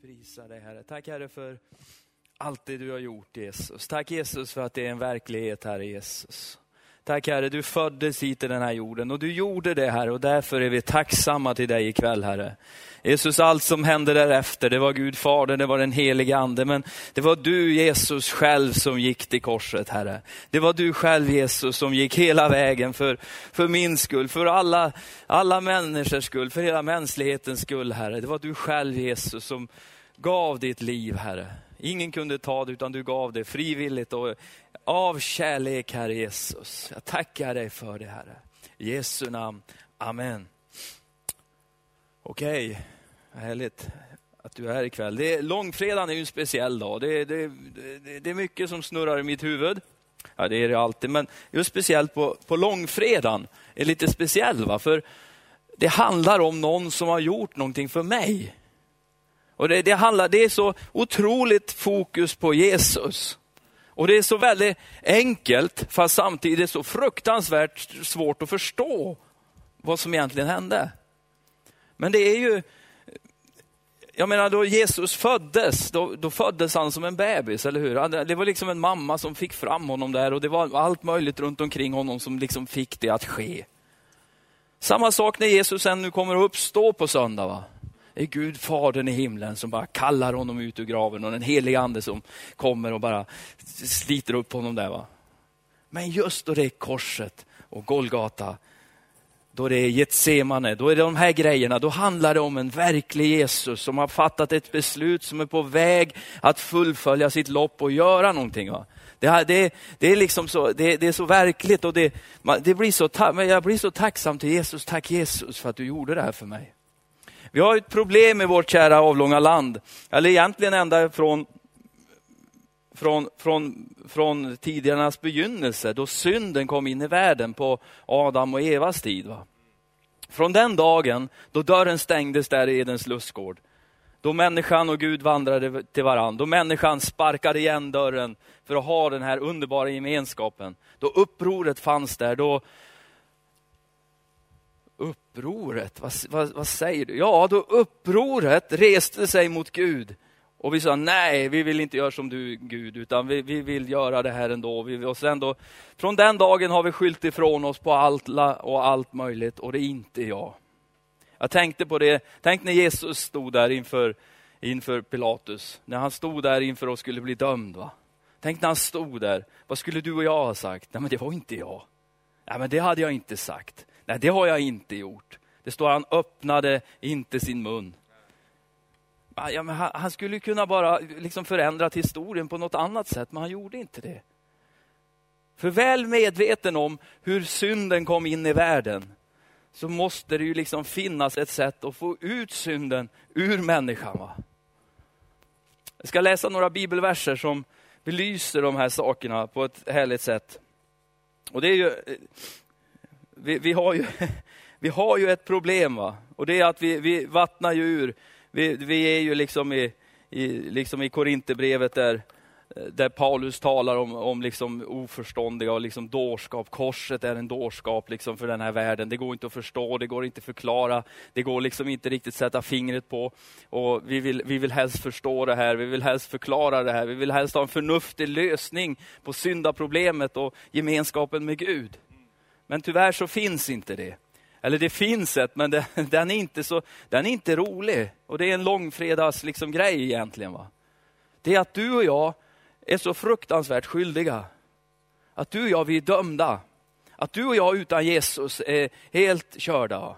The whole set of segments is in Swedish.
prisar dig Herre. Tack Herre för allt det du har gjort Jesus. Tack Jesus för att det är en verklighet Herre Jesus. Tack Herre, du föddes hit till den här jorden och du gjorde det Herre och därför är vi tacksamma till dig ikväll Herre. Jesus, allt som hände därefter, det var Gud Fader, det var den helige Ande, men det var du Jesus själv som gick till korset Herre. Det var du själv Jesus som gick hela vägen för, för min skull, för alla, alla människors skull, för hela mänsklighetens skull Herre. Det var du själv Jesus som gav ditt liv Herre. Ingen kunde ta det utan du gav det frivilligt och av kärlek Herre Jesus. Jag tackar dig för det Herre. I Jesu namn. Amen. Okej, okay. härligt att du är här ikväll. Det är, långfredagen är ju en speciell dag. Det, det, det, det, är mycket som snurrar i mitt huvud. Ja, det är det alltid, men just speciellt på, på långfredagen är lite speciell. Va? För det handlar om någon som har gjort någonting för mig. Och det, det, handlar, det är så otroligt fokus på Jesus. Och det är så väldigt enkelt, fast samtidigt så fruktansvärt svårt att förstå vad som egentligen hände. Men det är ju, jag menar då Jesus föddes, då, då, föddes han som en bebis, eller hur? Det var liksom en mamma som fick fram honom där och det var allt möjligt runt omkring honom som liksom fick det att ske. Samma sak när Jesus sen nu kommer att uppstå på söndag. Va? Det är Gud, Fadern i himlen som bara kallar honom ut ur graven och den helige ande som kommer och bara sliter upp honom där. Va? Men just då det är korset och Golgata, då det är Getsemane, då är det de här grejerna, då handlar det om en verklig Jesus som har fattat ett beslut, som är på väg att fullfölja sitt lopp och göra någonting. Va? Det, det, det, är liksom så, det, det, är så verkligt och det, det blir så, jag blir så tacksam till Jesus. Tack Jesus för att du gjorde det här för mig. Vi har ett problem i vårt kära avlånga land, eller egentligen ända från, från, från, från tidernas begynnelse, då synden kom in i världen på Adam och Evas tid. Va? Från den dagen då dörren stängdes där i Edens lustgård, då människan och Gud vandrade till varandra, då människan sparkade igen dörren för att ha den här underbara gemenskapen, då upproret fanns där, då, upproret, vad, vad, vad, säger du? Ja, då upproret reste sig mot Gud. Och vi sa nej, vi vill inte göra som du Gud, utan vi, vi vill göra det här ändå. Vi, och sen då, från den dagen har vi skylt ifrån oss på allt och allt möjligt och det är inte jag. Jag tänkte på det, tänk när Jesus stod där inför, inför Pilatus, när han stod där inför och skulle bli dömd. Va? Tänk när han stod där, vad skulle du och jag ha sagt? Nej men det var inte jag. Nej men det hade jag inte sagt. Nej, det har jag inte gjort. Det står han öppnade inte sin mun. Ja, men han, han skulle kunna bara liksom förändrat historien på något annat sätt, men han gjorde inte det. För väl medveten om hur synden kom in i världen, så måste det ju liksom finnas ett sätt att få ut synden ur människan. Va? Jag ska läsa några bibelverser som belyser de här sakerna på ett härligt sätt. Och det är ju eh, vi, vi, har, ju, vi har ju ett problem va? och det är att vi, vi vattnar ju ur. Vi, vi är ju liksom i, i, liksom i Korinthierbrevet där, där Paulus talar om, om liksom oförståndiga och liksom dårskap. Korset är en dårskap liksom för den här världen. Det går inte att förstå, det går inte att förklara, det går liksom inte riktigt sätta fingret på. Och vi, vill, vi vill helst förstå det här, vi vill helst förklara det här, vi vill helst ha en förnuftig lösning på syndaproblemet och gemenskapen med Gud. Men tyvärr så finns inte det. Eller det finns ett, men det, den, är inte så, den är inte rolig. Och det är en långfredags liksom grej egentligen. Va? Det är att du och jag är så fruktansvärt skyldiga. Att du och jag, vi är dömda. Att du och jag utan Jesus är helt körda.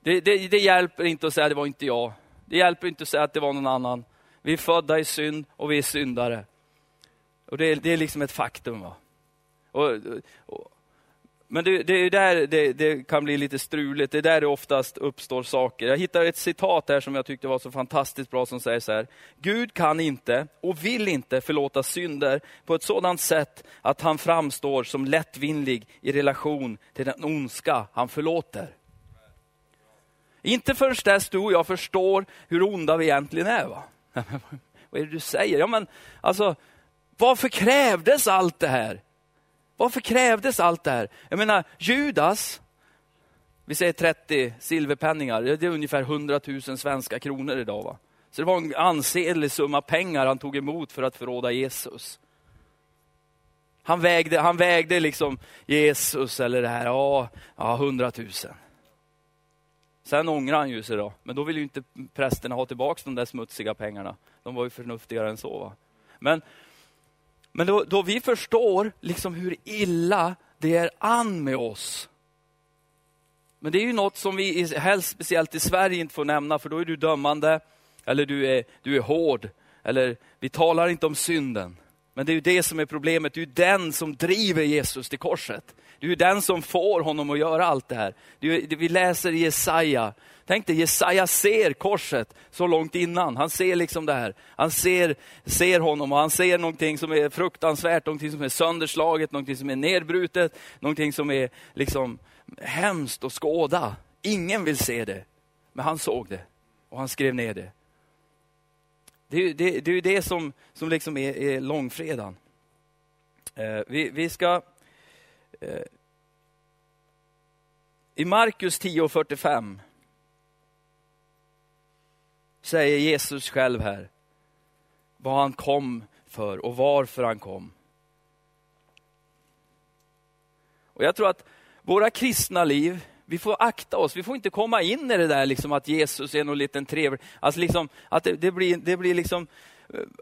Det, det, det hjälper inte att säga det var inte jag. Det hjälper inte att säga att det var någon annan. Vi är födda i synd och vi är syndare. Och det, det är liksom ett faktum. Va? Och, och, men det, det är där det, det, kan bli lite struligt, det är där det oftast uppstår saker. Jag hittade ett citat här som jag tyckte var så fantastiskt bra som säger så här. Gud kan inte och vill inte förlåta synder på ett sådant sätt att han framstår som lättvindig i relation till den ondska han förlåter. Inte förrän dess du och jag förstår hur onda vi egentligen är. Va? Vad är det du säger? Ja, men, alltså, varför krävdes allt det här? Varför krävdes allt det här? Jag menar, Judas, Vi säger 30 silverpenningar, det är ungefär 100 000 svenska kronor idag. Va? Så det var en ansenlig summa pengar han tog emot för att förråda Jesus. Han vägde, han vägde liksom Jesus eller det här, ja, ja 100 000. Sen ångrar han ju sig då, men då vill ju inte prästerna ha tillbaka de där smutsiga pengarna. De var ju förnuftigare än så. Va? Men, men då, då vi förstår liksom hur illa det är an med oss. Men det är ju något som vi, helst speciellt i Sverige, inte får nämna, för då är du dömande, eller du är, du är hård, eller vi talar inte om synden. Men det är ju det som är problemet, det är ju den som driver Jesus till korset. Det är ju den som får honom att göra allt det här. Det är, vi läser Jesaja. Tänk dig, Jesaja ser korset så långt innan. Han ser liksom det här. Han ser, ser honom och han ser någonting som är fruktansvärt, någonting som är sönderslaget, någonting som är nedbrutet, någonting som är liksom hemskt att skåda. Ingen vill se det, men han såg det och han skrev ner det. Det är ju det, det, är det som, som liksom är, är långfredagen. Eh, vi, vi ska... Eh, I Markus 10.45 säger Jesus själv här vad han kom för och varför han kom. Och Jag tror att våra kristna liv vi får akta oss, vi får inte komma in i det där liksom att Jesus är någon liten trevlig, alltså liksom, att det, det, blir, det blir liksom,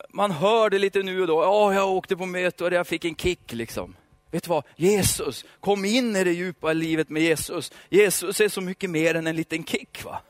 man hör det lite nu och då, ja jag åkte på möte och jag fick en kick liksom. Vet du vad? Jesus, kom in i det djupa livet med Jesus. Jesus är så mycket mer än en liten kick. va?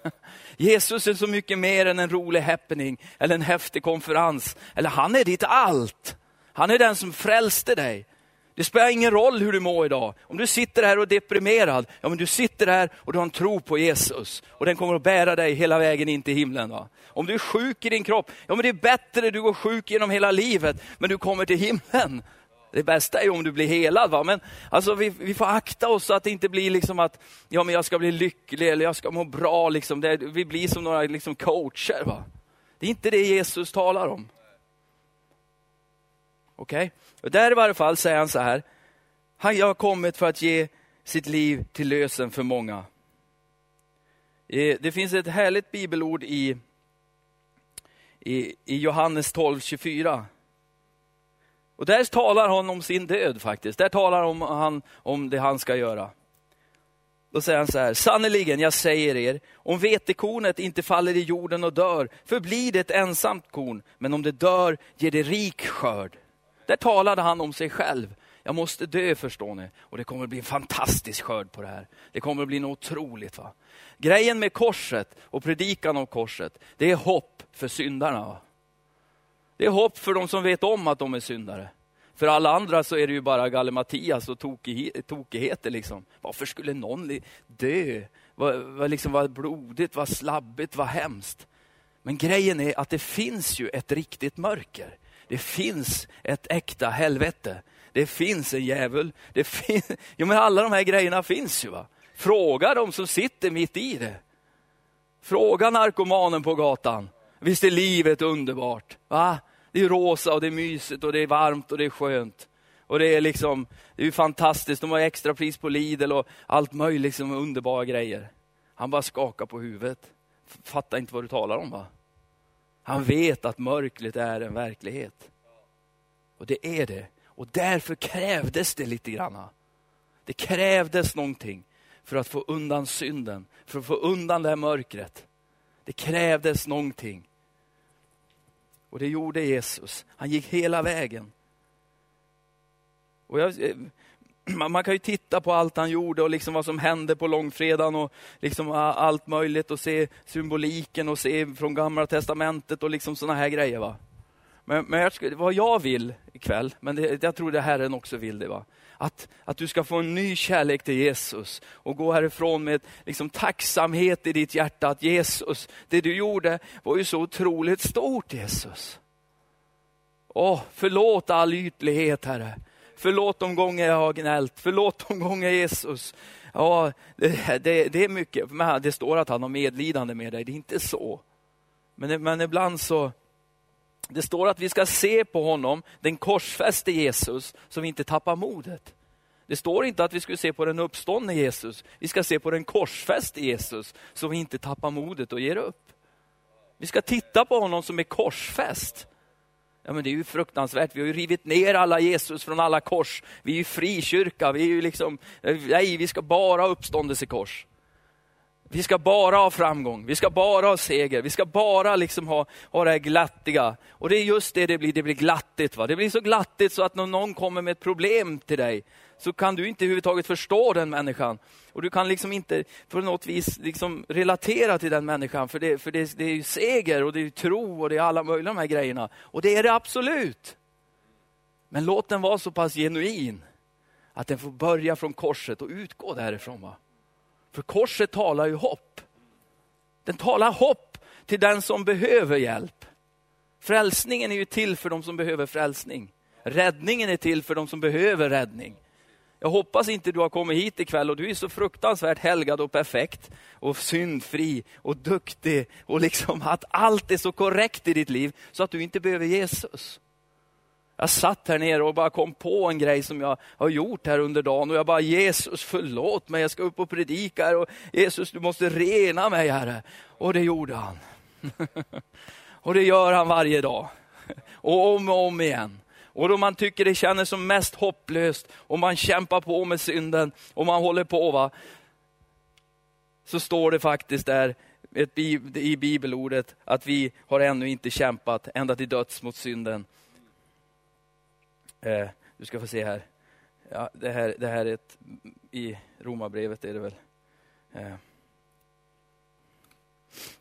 Jesus är så mycket mer än en rolig happening eller en häftig konferens. Eller han är ditt allt. Han är den som frälste dig. Det spelar ingen roll hur du mår idag. Om du sitter här och är deprimerad, ja men du sitter här och du har en tro på Jesus. Och den kommer att bära dig hela vägen in till himlen. Va? Om du är sjuk i din kropp, ja men det är bättre du går sjuk genom hela livet, men du kommer till himlen. Det bästa är ju om du blir helad. Va? Men alltså, vi, vi får akta oss så att det inte blir liksom att ja, men jag ska bli lycklig eller jag ska må bra. Liksom. Det, vi blir som några liksom, coacher. Va? Det är inte det Jesus talar om. Okej? Okay? Och där i varje fall säger han så här. Han har kommit för att ge sitt liv till lösen för många. Eh, det finns ett härligt bibelord i, i, i Johannes 12, 24. Och där talar han om sin död faktiskt. Där talar han om det han ska göra. Då säger han så här, sannerligen jag säger er, om vetekornet inte faller i jorden och dör, förblir det ett ensamt korn, men om det dör ger det rik skörd. Där talade han om sig själv. Jag måste dö förstår ni. Och det kommer att bli en fantastisk skörd på det här. Det kommer att bli något otroligt. Va? Grejen med korset och predikan om korset, det är hopp för syndarna. Va? Det är hopp för de som vet om att de är syndare. För alla andra så är det ju bara gallimatias och tokigheter. Liksom. Varför skulle någon dö? Vad, vad, liksom, vad blodigt, vad slabbigt, vad hemskt. Men grejen är att det finns ju ett riktigt mörker. Det finns ett äkta helvete. Det finns en djävul. Det fin jo, men alla de här grejerna finns ju. Va? Fråga de som sitter mitt i det. Fråga narkomanen på gatan. Visst är livet underbart? Va? Det är rosa och det är mysigt och det är varmt och det är skönt. Och det är liksom, det är fantastiskt. De har extra pris på Lidl och allt möjligt, liksom underbara grejer. Han bara skakar på huvudet. Fattar inte vad du talar om va? Han vet att mörkret är en verklighet. Och det är det. Och därför krävdes det lite grann. Det krävdes någonting för att få undan synden, för att få undan det här mörkret. Det krävdes någonting. Och det gjorde Jesus. Han gick hela vägen. Och jag, eh, man kan ju titta på allt han gjorde och liksom vad som hände på långfredagen och liksom allt möjligt och se symboliken och se från gamla testamentet och liksom såna här grejer. Va? Men, men jag, vad jag vill ikväll, men det, jag tror det Herren också vill det. Va? Att, att du ska få en ny kärlek till Jesus och gå härifrån med liksom, tacksamhet i ditt hjärta att Jesus, det du gjorde var ju så otroligt stort Jesus. Åh, förlåt all ytlighet Herre. Förlåt de gånger jag har gnällt. Förlåt de gånger Jesus. Ja, det, det, det är mycket. Det står att han har medlidande med dig. Det är inte så. Men, men ibland så, det står att vi ska se på honom, den korsfäste Jesus, så vi inte tappar modet. Det står inte att vi skulle se på den uppståndne Jesus. Vi ska se på den korsfäste Jesus, så vi inte tappar modet och ger upp. Vi ska titta på honom som är korsfäst. Ja, men det är ju fruktansvärt. Vi har ju rivit ner alla Jesus från alla kors. Vi är ju frikyrka. Vi är ju liksom, nej, vi ska bara ha uppståndelsekors. Vi ska bara ha framgång, vi ska bara ha seger, vi ska bara liksom ha, ha det här glattiga. Och det är just det det blir, det blir glattigt. Va? Det blir så glattigt så att när någon kommer med ett problem till dig, så kan du inte överhuvudtaget förstå den människan. Och du kan liksom inte på något vis liksom relatera till den människan, för, det, för det, det är ju seger och det är tro och det är alla möjliga de här grejerna. Och det är det absolut. Men låt den vara så pass genuin, att den får börja från korset och utgå därifrån. Va? För korset talar ju hopp. Den talar hopp till den som behöver hjälp. Frälsningen är ju till för de som behöver frälsning. Räddningen är till för de som behöver räddning. Jag hoppas inte du har kommit hit ikväll och du är så fruktansvärt helgad och perfekt och syndfri och duktig och liksom att allt är så korrekt i ditt liv så att du inte behöver Jesus. Jag satt här nere och bara kom på en grej som jag har gjort här under dagen och jag bara Jesus förlåt mig, jag ska upp och predika här och Jesus du måste rena mig Herre. Och det gjorde han. och det gör han varje dag. Och om och om igen. Och då man tycker det känns som mest hopplöst och man kämpar på med synden och man håller på va. Så står det faktiskt där i bibelordet att vi har ännu inte kämpat ända till döds mot synden. Eh, du ska få se här. Ja, det, här det här är ett, i Romarbrevet är det väl. Eh,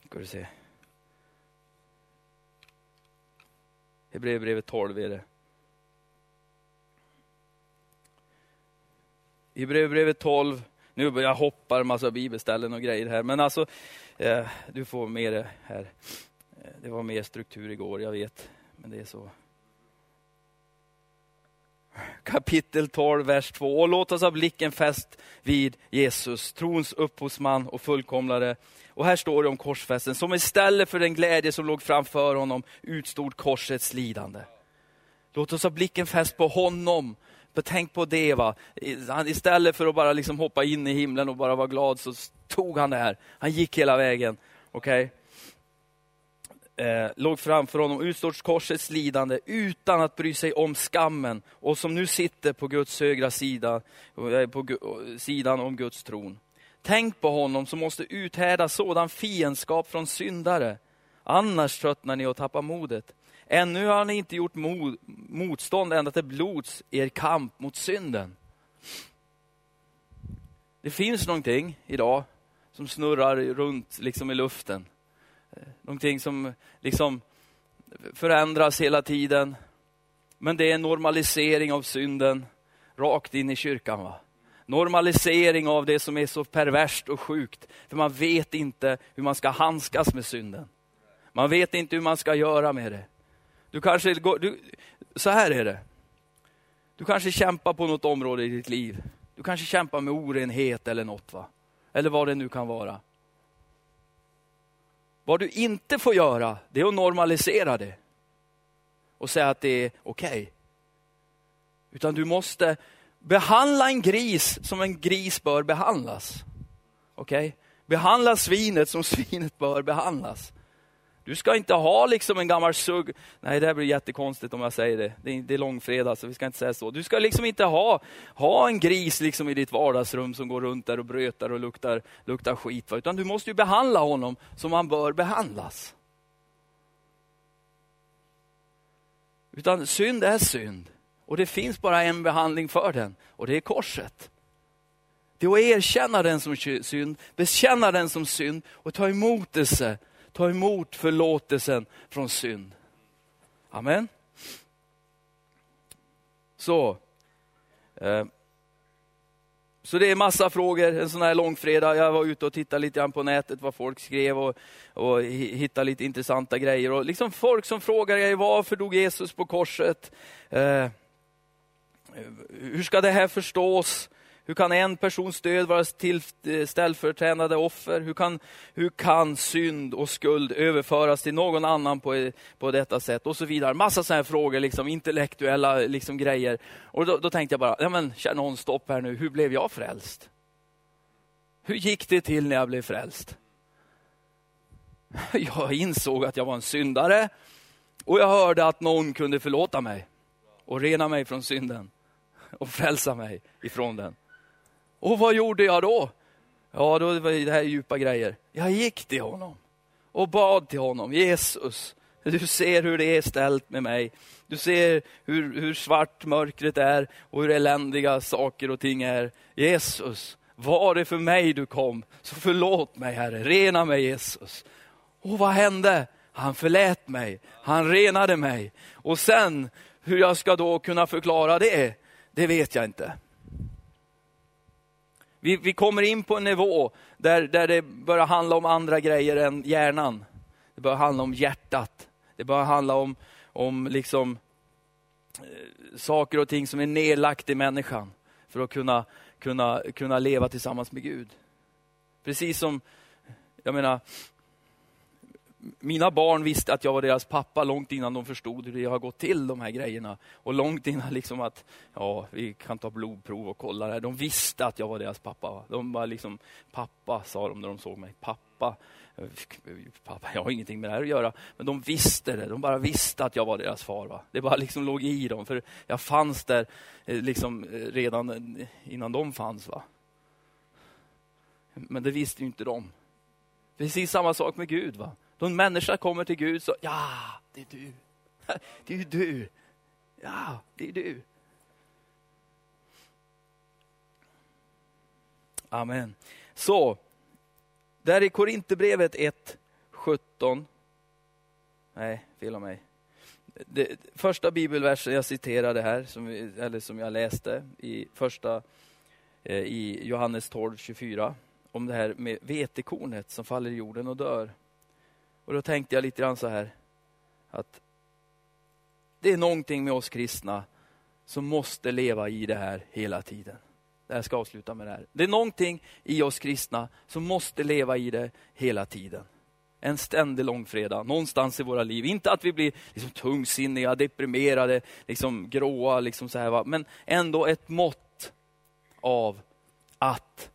ska du se. Hebreerbrevet 12 är det. I Hebreerbrevet 12, nu börjar jag hoppa en massa bibelställen och grejer här, men alltså, eh, du får med det här. Eh, det var mer struktur igår, jag vet, men det är så kapitel 12, vers 2. Och låt oss ha blicken fäst vid Jesus, trons upphovsman och fullkomlare. Och här står det om korsfästen, som istället för den glädje som låg framför honom utstod korsets lidande. Låt oss ha blicken fäst på honom. Tänk på det. Va? Istället för att bara liksom hoppa in i himlen och bara vara glad så tog han det här. Han gick hela vägen. Okay? Eh, låg framför honom, utstått korsets lidande utan att bry sig om skammen och som nu sitter på Guds högra sida, eh, på sidan om Guds tron. Tänk på honom som måste uthärda sådan fiendskap från syndare. Annars tröttnar ni och tappar modet. Ännu har ni inte gjort mod, motstånd ända till blods er kamp mot synden. Det finns någonting idag som snurrar runt liksom i luften. Någonting som liksom förändras hela tiden. Men det är en normalisering av synden rakt in i kyrkan. Va? Normalisering av det som är så perverst och sjukt. För man vet inte hur man ska handskas med synden. Man vet inte hur man ska göra med det. Du kanske går, du, så här är det. Du kanske kämpar på något område i ditt liv. Du kanske kämpar med orenhet eller något. va? Eller vad det nu kan vara. Vad du inte får göra, det är att normalisera det. Och säga att det är okej. Okay. Utan du måste behandla en gris som en gris bör behandlas. Okej? Okay? Behandla svinet som svinet bör behandlas. Du ska inte ha liksom en gammal sugg. Nej, det här blir jättekonstigt om jag säger det. Det är, det är långfredag, så vi ska inte säga så. Du ska liksom inte ha, ha en gris liksom i ditt vardagsrum som går runt där och brötar och luktar, luktar skit. Va? Utan du måste ju behandla honom som han bör behandlas. Utan synd är synd. Och det finns bara en behandling för den, och det är korset. Det är att erkänna den som synd, bekänna den som synd och ta emot det Ta emot förlåtelsen från synd. Amen. Så. Eh, så det är massa frågor en sån här långfredag. Jag var ute och tittade lite grann på nätet vad folk skrev och, och hittade lite intressanta grejer. Och liksom folk som frågar varför dog Jesus på korset? Eh, hur ska det här förstås? Hur kan en persons död vara till ställföreträdande offer? Hur kan, hur kan synd och skuld överföras till någon annan på, på detta sätt? Och så vidare. Massa sådana här frågor, liksom, intellektuella liksom, grejer. Och då, då tänkte jag bara, ja men känn någon stopp här nu, hur blev jag frälst? Hur gick det till när jag blev frälst? Jag insåg att jag var en syndare och jag hörde att någon kunde förlåta mig och rena mig från synden och frälsa mig ifrån den. Och vad gjorde jag då? Ja, då var det här djupa grejer. Jag gick till honom och bad till honom. Jesus, du ser hur det är ställt med mig. Du ser hur, hur svart mörkret är och hur eländiga saker och ting är. Jesus, var det för mig du kom? Så förlåt mig Herre, rena mig Jesus. Och vad hände? Han förlät mig, han renade mig. Och sen, hur jag ska då kunna förklara det, det vet jag inte. Vi, vi kommer in på en nivå där, där det börjar handla om andra grejer än hjärnan. Det börjar handla om hjärtat. Det börjar handla om, om liksom, eh, saker och ting som är nedlagt i människan för att kunna, kunna, kunna leva tillsammans med Gud. Precis som, jag menar, mina barn visste att jag var deras pappa långt innan de förstod hur det har gått till, de här grejerna. Och långt innan liksom att, ja, vi kan ta blodprov och kolla det här. De visste att jag var deras pappa. De var liksom, pappa, sa de när de såg mig. Pappa. Eh, eh, pappa, jag har ingenting med det här att göra. Men de visste det. De bara visste att jag var deras far. Va? Det bara liksom låg i dem. För jag fanns där eh, liksom redan innan de fanns. Va? Men det visste ju inte de. Precis samma sak med Gud. va då en människa kommer till Gud så, ja, det är du. Det är ju du. Ja, det är du. Amen. Så, där i Korinthierbrevet 1, 17. Nej, fel av mig. Det, första bibelversen jag citerade här, som, eller som jag läste i första eh, i Johannes 12, 24. Om det här med vetekornet som faller i jorden och dör. Och då tänkte jag lite grann så här, att det är någonting med oss kristna som måste leva i det här hela tiden. Jag ska avsluta med det här. Det är någonting i oss kristna som måste leva i det hela tiden. En ständig långfredag, någonstans i våra liv. Inte att vi blir liksom tungsinniga, deprimerade, liksom gråa, liksom så här, va? men ändå ett mått av att,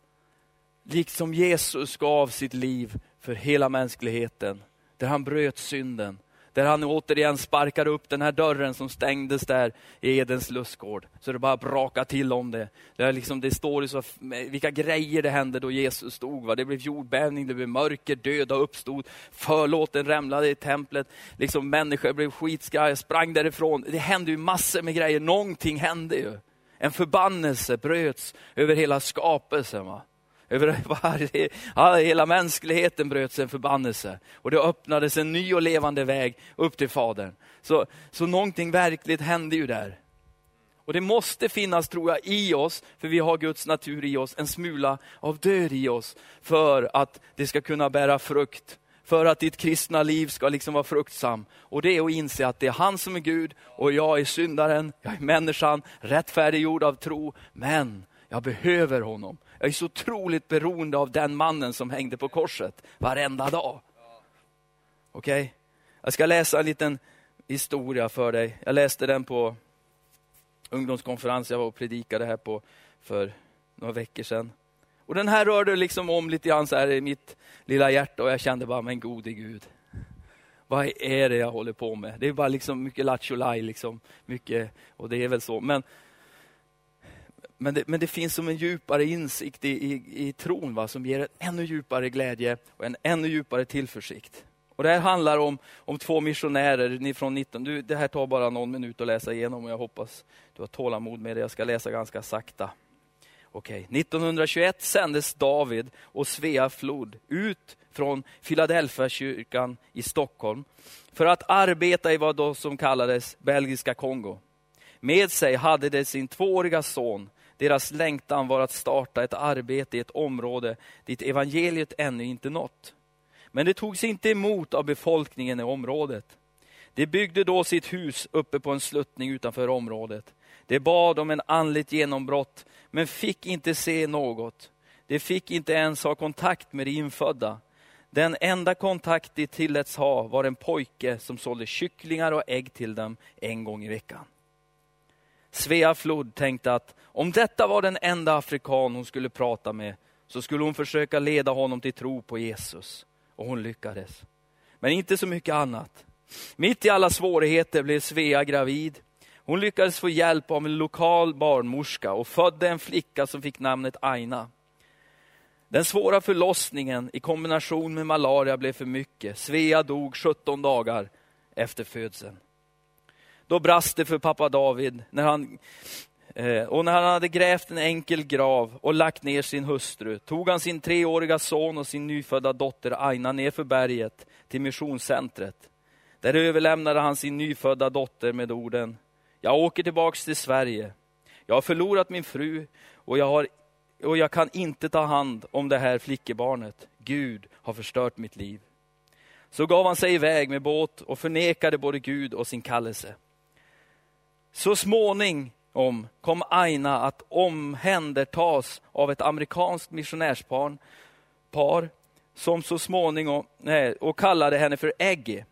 liksom Jesus gav sitt liv för hela mänskligheten, där han bröt synden. Där han återigen sparkar upp den här dörren som stängdes där i Edens lustgård. Så det bara brakar till om det. Det, liksom, det står ju så, vilka grejer det hände då Jesus stod. Va? Det blev jordbävning, det blev mörker, döda uppstod, förlåten rämlade i templet. Liksom, människor blev skitskraja, sprang därifrån. Det hände ju massor med grejer, någonting hände ju. En förbannelse bröts över hela skapelsen. Va? Över varje, hela mänskligheten bröts en förbannelse. Och det öppnades en ny och levande väg upp till Fadern. Så, så någonting verkligt hände ju där. Och det måste finnas, tror jag, i oss, för vi har Guds natur i oss, en smula av död i oss, för att det ska kunna bära frukt. För att ditt kristna liv ska liksom vara fruktsam. Och det är att inse att det är han som är Gud och jag är syndaren, jag är människan, rättfärdiggjord av tro. Men jag behöver honom. Jag är så otroligt beroende av den mannen som hängde på korset varenda dag. Okej? Okay? Jag ska läsa en liten historia för dig. Jag läste den på ungdomskonferens jag var och predikade här på för några veckor sedan. Och den här rörde liksom om lite grann så här i mitt lilla hjärta och jag kände bara, men gode Gud. Vad är det jag håller på med? Det är bara liksom mycket lattjo liksom. Mycket, och det är väl så. Men men det, men det finns som en djupare insikt i, i, i tron va, som ger en ännu djupare glädje och en ännu djupare tillförsikt. Och Det här handlar om, om två missionärer från 19... Du, det här tar bara någon minut att läsa igenom och jag hoppas du har tålamod med det. Jag ska läsa ganska sakta. Okej. 1921 sändes David och Svea Flod ut från Philadelphia kyrkan i Stockholm för att arbeta i vad då som kallades Belgiska Kongo. Med sig hade de sin tvååriga son deras längtan var att starta ett arbete i ett område dit evangeliet ännu inte nått. Men det togs inte emot av befolkningen i området. De byggde då sitt hus uppe på en sluttning utanför området. De bad om en andligt genombrott, men fick inte se något. De fick inte ens ha kontakt med de infödda. Den enda kontakt de tilläts ha var en pojke som sålde kycklingar och ägg till dem en gång i veckan. Svea Flod tänkte att om detta var den enda afrikan hon skulle prata med, så skulle hon försöka leda honom till tro på Jesus. Och hon lyckades. Men inte så mycket annat. Mitt i alla svårigheter blev Svea gravid. Hon lyckades få hjälp av en lokal barnmorska och födde en flicka som fick namnet Aina. Den svåra förlossningen i kombination med malaria blev för mycket. Svea dog 17 dagar efter födseln. Då brast det för pappa David när han, eh, och när han hade grävt en enkel grav och lagt ner sin hustru tog han sin treåriga son och sin nyfödda dotter Aina ner för berget till missionscentret. Där överlämnade han sin nyfödda dotter med orden, jag åker tillbaks till Sverige. Jag har förlorat min fru och jag, har, och jag kan inte ta hand om det här flickebarnet. Gud har förstört mitt liv. Så gav han sig iväg med båt och förnekade både Gud och sin kallelse. Så småningom kom Aina att omhändertas av ett amerikanskt missionärspar par, som så småningom, nej, och kallade henne för Eggie.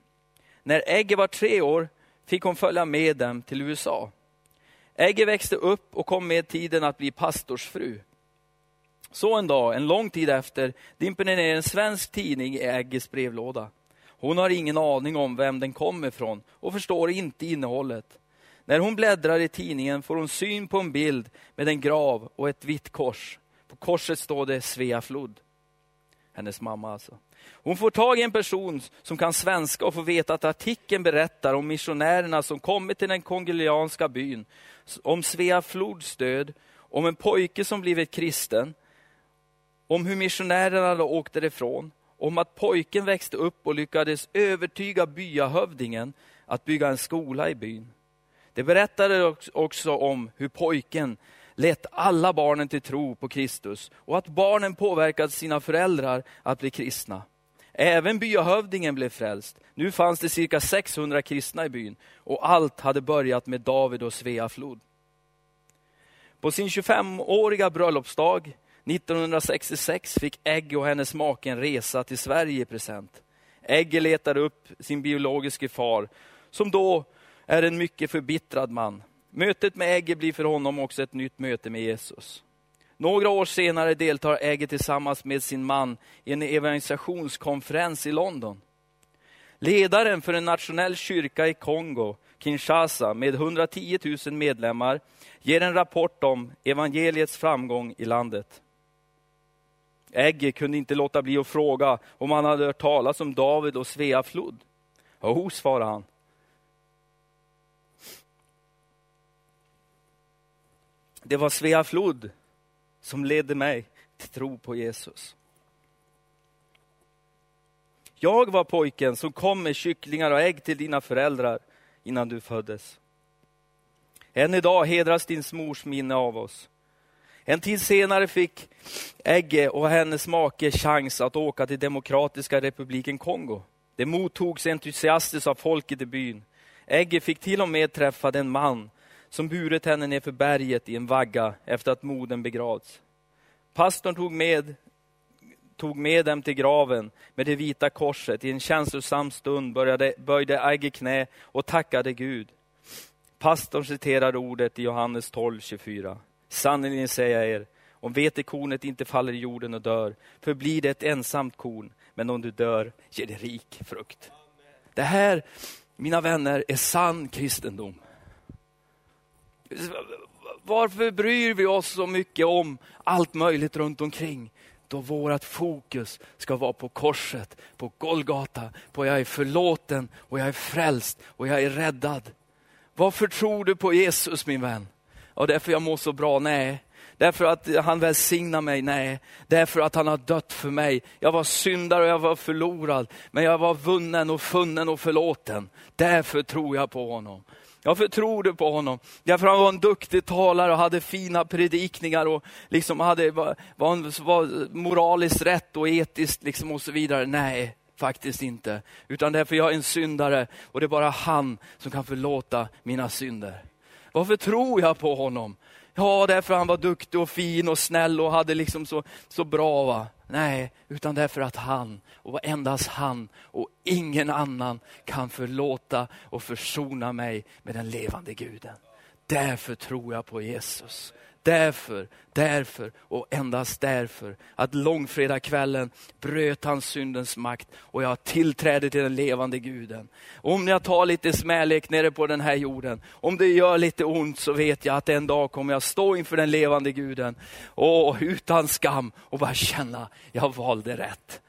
När Eggie var tre år fick hon följa med dem till USA. Eggie växte upp och kom med tiden att bli pastorsfru. Så en dag, en lång tid efter, dimper det ner en svensk tidning i Eggies brevlåda. Hon har ingen aning om vem den kommer ifrån och förstår inte innehållet. När hon bläddrar i tidningen får hon syn på en bild med en grav och ett vitt kors. På korset står det Svea flod. Hennes mamma alltså. Hon får tag i en person som kan svenska och får veta att artikeln berättar om missionärerna som kommit till den kongolianska byn. Om Svea Flods död, om en pojke som blivit kristen, om hur missionärerna åkte därifrån, om att pojken växte upp och lyckades övertyga byahövdingen att bygga en skola i byn. Det berättade också om hur pojken lett alla barnen till tro på Kristus och att barnen påverkat sina föräldrar att bli kristna. Även byahövdingen blev frälst. Nu fanns det cirka 600 kristna i byn och allt hade börjat med David och Svea flod. På sin 25-åriga bröllopsdag 1966 fick Egge och hennes make en resa till Sverige i present. Egge letade upp sin biologiske far, som då är en mycket förbittrad man. Mötet med Ägge blir för honom också ett nytt möte med Jesus. Några år senare deltar Ägge tillsammans med sin man i en evangelisationskonferens i London. Ledaren för en nationell kyrka i Kongo, Kinshasa, med 110 000 medlemmar, ger en rapport om evangeliets framgång i landet. Ägge kunde inte låta bli att fråga om han hade hört talas om David och Svea flod. Jo, svarade han. Det var Svea flod som ledde mig till tro på Jesus. Jag var pojken som kom med kycklingar och ägg till dina föräldrar innan du föddes. Än idag hedras din mors minne av oss. En tid senare fick Egge och hennes make chans att åka till Demokratiska republiken Kongo. Det mottogs entusiastiskt av folket i byn. Egge fick till och med träffa den man som burit henne ner för berget i en vagga efter att modern begravts. Pastorn tog med, tog med dem till graven med det vita korset. I en känslosam stund började, böjde Agge knä och tackade Gud. Pastorn citerade ordet i Johannes 12, 24. Sannerligen säger jag er, om vetekornet inte faller i jorden och dör, förblir det ett ensamt korn, men om du dör ger det rik frukt. Det här, mina vänner, är sann kristendom. Varför bryr vi oss så mycket om allt möjligt runt omkring? Då vårt fokus ska vara på korset, på Golgata, på jag är förlåten och jag är frälst och jag är räddad. Varför tror du på Jesus min vän? Och därför jag mår så bra? Nej. Därför att han välsignar mig? Nej. Därför att han har dött för mig. Jag var syndare och jag var förlorad. Men jag var vunnen och funnen och förlåten. Därför tror jag på honom. Jag förtrodde på honom. Därför han var en duktig talare och hade fina predikningar och liksom hade, var, var, var moraliskt rätt och etiskt liksom och så vidare. Nej, faktiskt inte. Utan därför jag är en syndare och det är bara han som kan förlåta mina synder. Varför tror jag på honom? Ja, därför han var duktig och fin och snäll och hade liksom så, så bra. va? Nej, utan därför att han och endast han och ingen annan kan förlåta och försona mig med den levande guden. Därför tror jag på Jesus. Därför, därför och endast därför att långfredagskvällen bröt han syndens makt och jag har tillträde till den levande guden. Om jag tar lite smälek nere på den här jorden, om det gör lite ont så vet jag att en dag kommer jag stå inför den levande guden och utan skam och bara känna, jag valde rätt.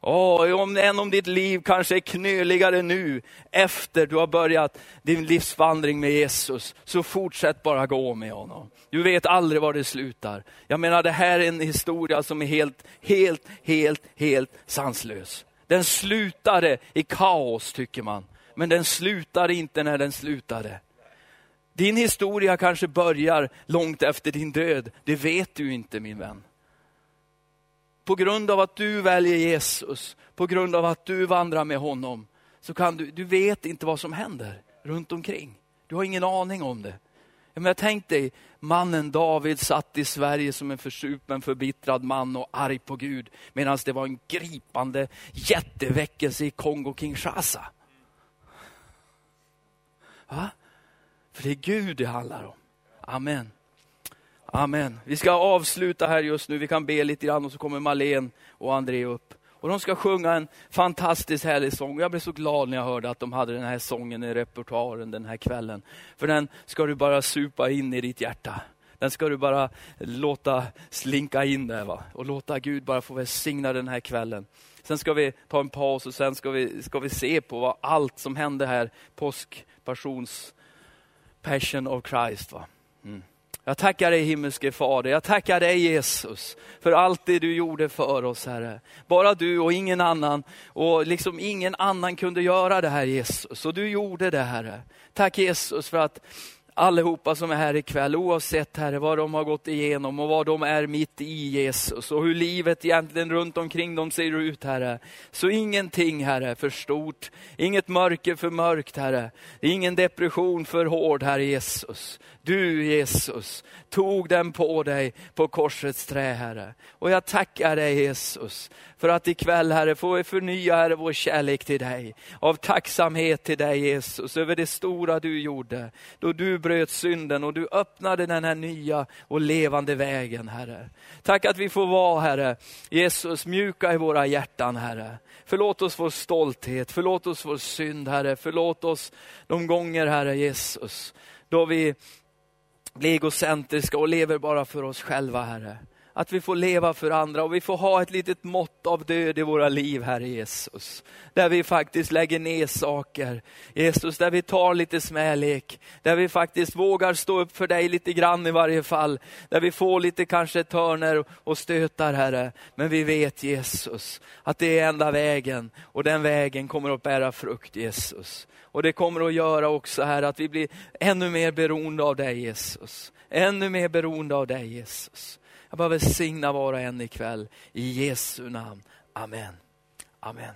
Oh, om, än om ditt liv kanske är knöligare nu, efter du har börjat din livsvandring med Jesus, så fortsätt bara gå med honom. Du vet aldrig var det slutar. Jag menar, det här är en historia som är helt, helt, helt, helt sanslös. Den slutade i kaos, tycker man. Men den slutar inte när den slutade. Din historia kanske börjar långt efter din död. Det vet du inte, min vän på grund av att du väljer Jesus, på grund av att du vandrar med honom, så kan du, du vet inte vad som händer runt omkring. Du har ingen aning om det. Jag tänk dig, mannen David satt i Sverige som en försupen, förbittrad man och arg på Gud, medan det var en gripande jätteväckelse i Kongo-Kinshasa. Va? För det är Gud det handlar om. Amen. Amen. Vi ska avsluta här just nu. Vi kan be lite grann och så kommer Malen och André upp. Och de ska sjunga en fantastiskt härlig sång. Jag blev så glad när jag hörde att de hade den här sången i repertoaren den här kvällen. För den ska du bara supa in i ditt hjärta. Den ska du bara låta slinka in där va? och låta Gud bara få välsigna den här kvällen. Sen ska vi ta en paus och sen ska vi, ska vi se på vad allt som hände här, påsk, passions, passion of Christ. Va? Mm. Jag tackar dig himmelske Fader, jag tackar dig Jesus för allt det du gjorde för oss Herre. Bara du och ingen annan och liksom ingen annan kunde göra det här Jesus och du gjorde det Herre. Tack Jesus för att allihopa som är här ikväll, oavsett Herre vad de har gått igenom och vad de är mitt i Jesus och hur livet egentligen runt omkring dem ser ut Herre. Så ingenting Herre för stort, inget mörker för mörkt Herre, ingen depression för hård Herre Jesus. Du Jesus tog den på dig på korsets trä Herre. Och jag tackar dig Jesus för att ikväll Herre får vi förnya Herre vår kärlek till dig. Av tacksamhet till dig Jesus över det stora du gjorde. Då du bröt synden och du öppnade den här nya och levande vägen Herre. Tack att vi får vara Herre, Jesus mjuka i våra hjärtan Herre. Förlåt oss vår stolthet, förlåt oss vår synd Herre, förlåt oss de gånger Herre Jesus, då vi blir egocentriska och lever bara för oss själva Herre. Att vi får leva för andra och vi får ha ett litet mått av död i våra liv, Herre Jesus. Där vi faktiskt lägger ner saker. Jesus, där vi tar lite smälek. Där vi faktiskt vågar stå upp för dig lite grann i varje fall. Där vi får lite kanske törner och stötar, Herre. Men vi vet Jesus, att det är enda vägen och den vägen kommer att bära frukt, Jesus. Och det kommer att göra också här att vi blir ännu mer beroende av dig Jesus. Ännu mer beroende av dig Jesus. Jag bara välsigna var och en ikväll. I Jesu namn. Amen. Amen.